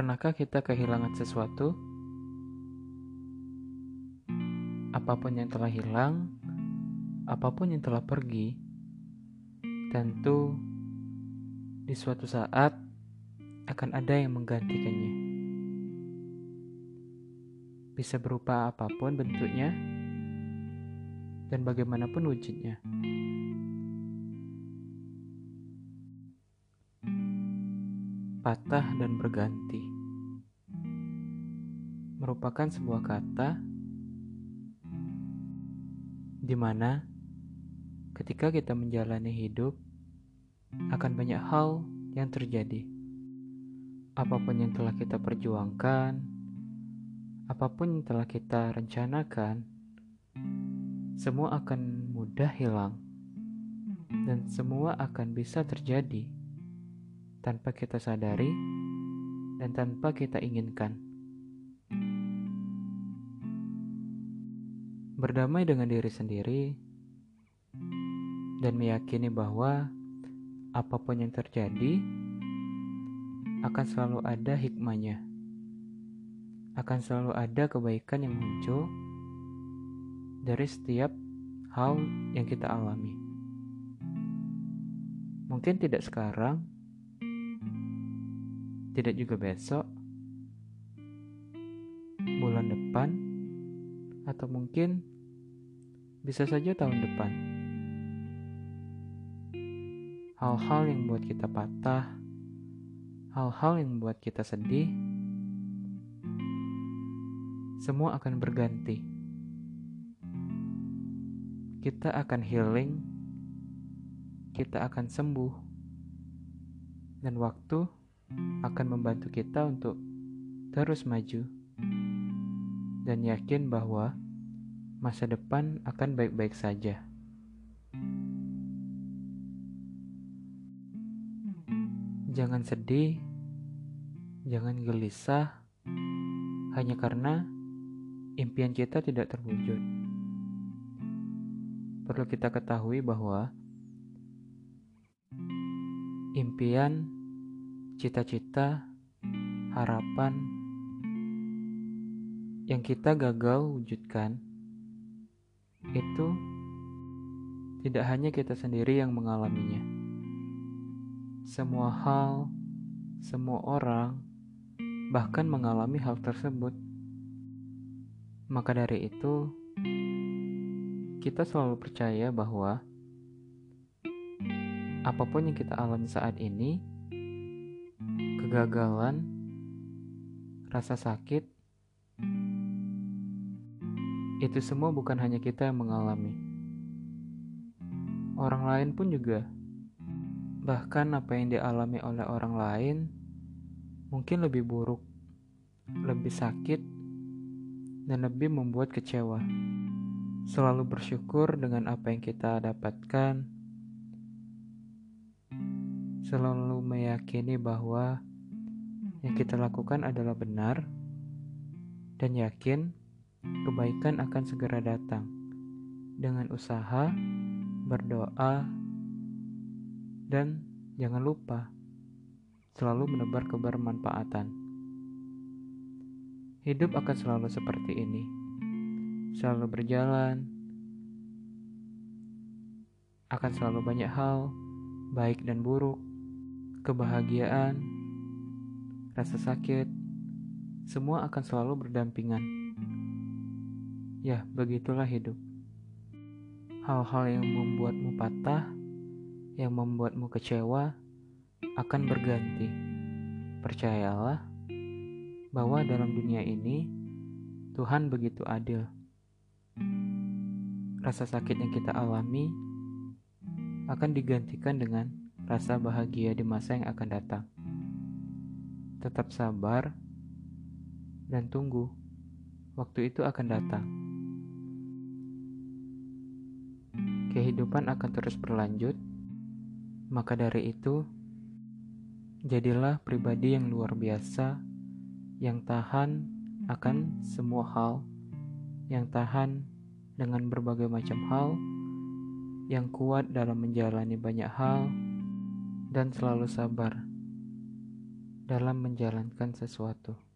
Pernahkah kita kehilangan sesuatu? Apa pun yang telah hilang, apa pun yang telah pergi, tentu di suatu saat akan ada yang menggantikannya. Bisa berupa apa pun bentuknya dan bagaimanapun wujudnya. patah dan berganti merupakan sebuah kata di mana ketika kita menjalani hidup akan banyak hal yang terjadi. Apa pun yang telah kita perjuangkan, apa pun yang telah kita rencanakan, semua akan mudah hilang dan semua akan bisa terjadi tanpa kita sadari dan tanpa kita inginkan. Berdamai dengan diri sendiri dan meyakini bahwa apa pun yang terjadi akan selalu ada hikmahnya. Akan selalu ada kebaikan yang muncul dari setiap hal yang kita alami. Mungkin tidak sekarang, tidak juga besok, atau mungkin bisa saja tahun depan. Hal-hal yang membuat kita patah, hal-hal yang membuat kita sedih, semua akan berganti. Kita akan healing, kita akan sembuh, dan waktu akan membantu kita untuk terus maju dan yakin bahwa masa depan akan baik-baik saja. Jangan sedih, jangan gelisah hanya karena impian kita tidak terwujud. Perlu kita ketahui bahwa impian cita-cita, harapan yang kita gagal wujudkan itu tidak hanya kita sendiri yang mengalaminya. Semua hal, semua orang, bahkan mengalami hal tersebut. Maka dari itu, kita selalu percaya bahwa apa pun yang kita alami saat ini kegagalan, rasa sakit, itu semua bukan hanya kita yang mengalami. Orang lain pun juga. Bahkan apa yang dialami oleh orang lain mungkin lebih buruk, lebih sakit, dan lebih membuat kecewa. Selalu bersyukur dengan apa yang kita dapatkan, selalu meyakini bahwa yang kita lakukan adalah benar dan yakin kebaikan akan segera datang dengan usaha, berdoa, dan jangan lupa selalu menebar kebermanfaatan. Hidup akan selalu seperti ini, selalu berjalan, akan selalu banyak hal, baik dan buruk, kebahagiaan, rasa sakit, semua akan selalu berdampingan. Ya, begitulah hidup. Hal-hal yang membuatmu patah, yang membuatmu kecewa, akan berganti. Percayalah bahwa dalam dunia ini Tuhan begitu adil. Rasa sakit yang kita alami akan digantikan dengan rasa bahagia di masa yang akan datang tetap sabar, dan tunggu. Waktu itu akan datang. Kehidupan akan terus berlanjut, maka dari itu, jadilah pribadi yang luar biasa, yang tahan akan semua hal, yang tahan dengan berbagai macam hal, yang kuat dalam menjalani banyak hal, dan selalu sabar dalam menjalankan sesuatu.